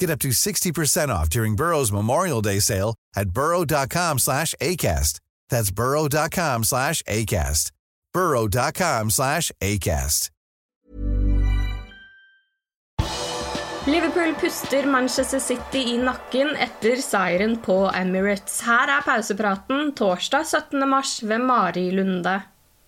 Get up to 60% off during Burrow's Memorial Day sale at burrow.com slash ACAST. That's burrow.com slash ACAST. burrow.com slash ACAST. Liverpool puster Manchester City i nakken etter seieren på Emirates. Her er pausepraten torsdag 17. mars ved Mari Lunde.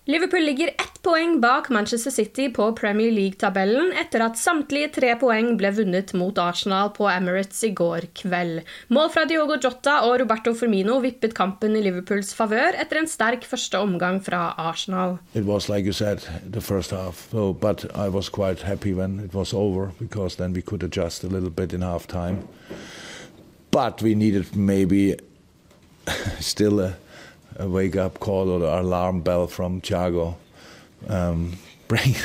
Liverpool ligger ett poeng bak Manchester City på Premier League-tabellen etter at samtlige tre poeng ble vunnet mot Arsenal på Emirates i går kveld. Mål fra Diogo Jota og Roberto Firmino vippet kampen i Liverpools favør etter en sterk første omgang fra Arsenal. It was like you said, the first half. So, but I was quite happy when it over because then we could adjust a little bit in half time. But we a wake up call or an alarm bell from Thiago, um, bring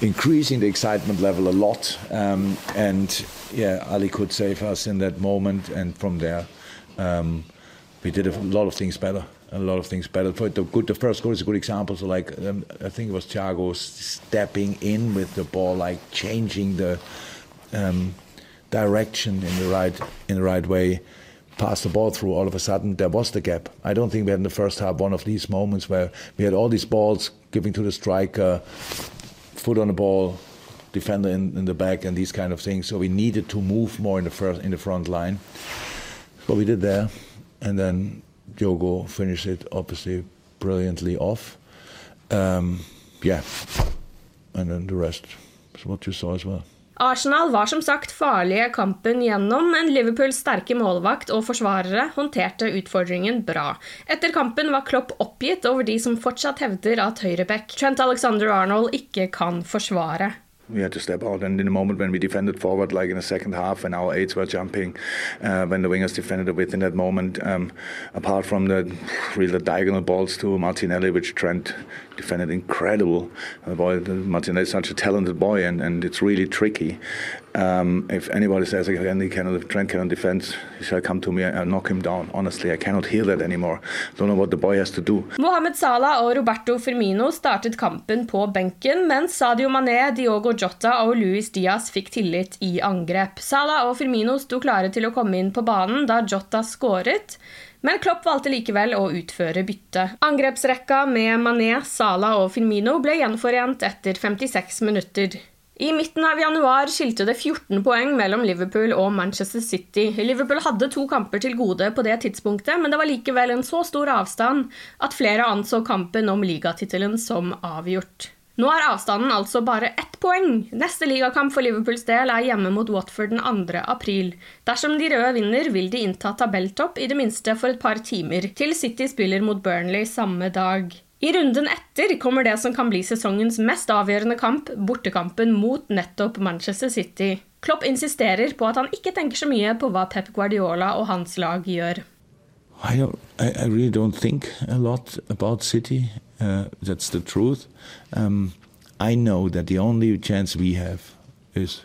increasing the excitement level a lot. Um, and yeah, Ali could save us in that moment, and from there, um, we did a lot of things better. A lot of things better. For the good, the first goal is a good example. So, like, um, I think it was Thiago stepping in with the ball, like changing the um, direction in the right in the right way pass the ball through, all of a sudden there was the gap. I don't think we had in the first half one of these moments where we had all these balls giving to the striker, foot on the ball, defender in, in the back, and these kind of things. So we needed to move more in the first in the front line. But we did there, and then Diogo finished it obviously brilliantly off. Um, yeah, and then the rest is what you saw as well. Arsenal var som sagt farlige kampen gjennom, men Liverpools sterke målvakt og forsvarere håndterte utfordringen bra. Etter kampen var Klopp oppgitt over de som fortsatt hevder at høyreback Trent Alexander Arnold ikke kan forsvare. We had to step out. And in the moment when we defended forward, like in the second half, when our eights were jumping, uh, when the wingers defended within that moment, um, apart from the really diagonal balls to Martinelli, which Trent defended incredible. The boy, Martinelli is such a talented boy, and, and it's really tricky. Um, if anybody says again he cannot, Trent cannot defend, he shall come to me and knock him down. Honestly, I cannot hear that anymore. Don't know what the boy has to do. Mohamed Salah og Roberto Firmino startet kampen på benken, mens Sadio Mané, Diogo Jota og Luis Diaz fikk tillit i angrep. Salah og Firmino sto klare til å komme inn på banen da Jota skåret. Men Klopp valgte likevel å utføre bytte. Angrepsrekka med Mané, Salah og Firmino ble gjenforent etter 56 minutter. I midten av januar skilte det 14 poeng mellom Liverpool og Manchester City. Liverpool hadde to kamper til gode på det tidspunktet, men det var likevel en så stor avstand at flere anså kampen om ligatittelen som avgjort. Nå er avstanden altså bare ett poeng. Neste ligakamp for Liverpools del er hjemme mot Watford den 2. april. Dersom de røde vinner, vil de innta tabelltopp i det minste for et par timer, til City spiller mot Burnley samme dag. I runden etter kommer det som kan bli sesongens mest avgjørende kamp, bortekampen mot nettopp Manchester City. Klopp insisterer på at han ikke tenker så mye på hva Pep Guardiola og hans lag gjør. I, don't, I, really don't City. Uh, that's the truth. Um, I know that the only chance we have is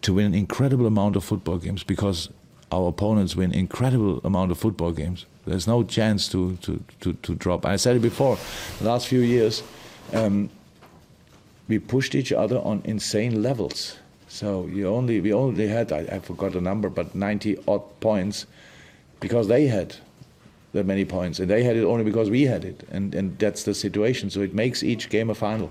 to win an incredible amount of football games because our opponents win incredible amount of football games. There's no chance to, to, to, to drop. I said it before, the last few years, um, we pushed each other on insane levels. So you only we only had I, I forgot the number, but 90 odd points because they had that many points, and they had it only because we had it, and and that's the situation. So it makes each game a final,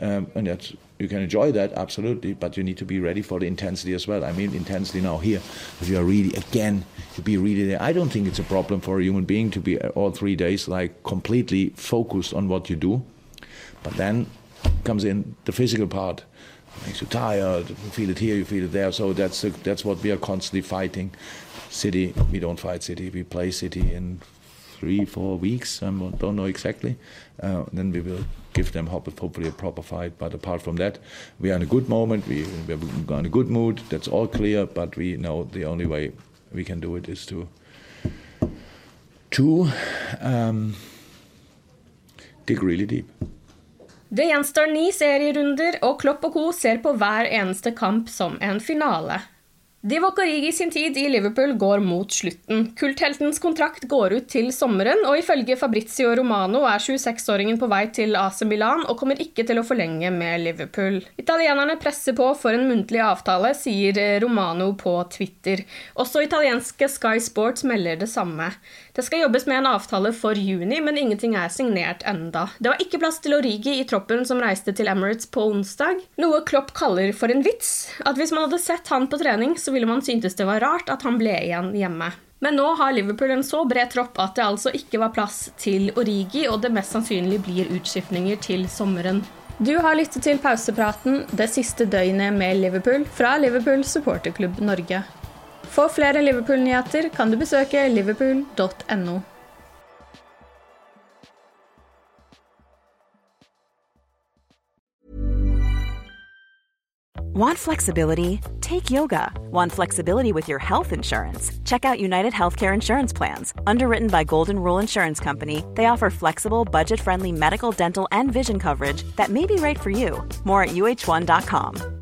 um, and that's you can enjoy that absolutely, but you need to be ready for the intensity as well. I mean intensity now here. If you are really again to be really there, I don't think it's a problem for a human being to be all three days like completely focused on what you do, but then comes in the physical part makes you tired. You feel it here, you feel it there. So that's that's what we are constantly fighting. City, we don't fight City. We play City in three, four weeks. I don't know exactly. Uh, then we will give them hopefully a proper fight. But apart from that, we are in a good moment. We we're in a good mood. That's all clear. But we know the only way we can do it is to to um, dig really deep. Det gjenstår ni serierunder, og Klopp og co. ser på hver eneste kamp som en finale. Divock Origi sin tid i Liverpool går mot slutten. Kultheltens kontrakt går ut til sommeren, og ifølge Fabrizio Romano er 26-åringen på vei til AC Milan og kommer ikke til å forlenge med Liverpool. Italienerne presser på for en muntlig avtale, sier Romano på Twitter. Også italienske Sky Sports melder det samme. Det skal jobbes med en avtale for juni, men ingenting er signert enda. Det var ikke plass til Origi i troppen som reiste til Emirates på onsdag, noe Klopp kaller for en vits. At hvis man hadde sett han på trening, så ville man syntes det var rart at han ble igjen hjemme. Men nå har Liverpool en så bred tropp at det altså ikke var plass til Origi, og det mest sannsynlig blir utskiftninger til sommeren. Du har lyttet til pausepraten det siste døgnet med Liverpool fra Liverpool supporterklubb Norge. For flere Liverpool-nyheter kan du besøke liverpool.no. Want flexibility? Take yoga. Want flexibility with your health insurance? Check out United Healthcare Insurance Plans. Underwritten by Golden Rule Insurance Company, they offer flexible, budget friendly medical, dental, and vision coverage that may be right for you. More at uh1.com.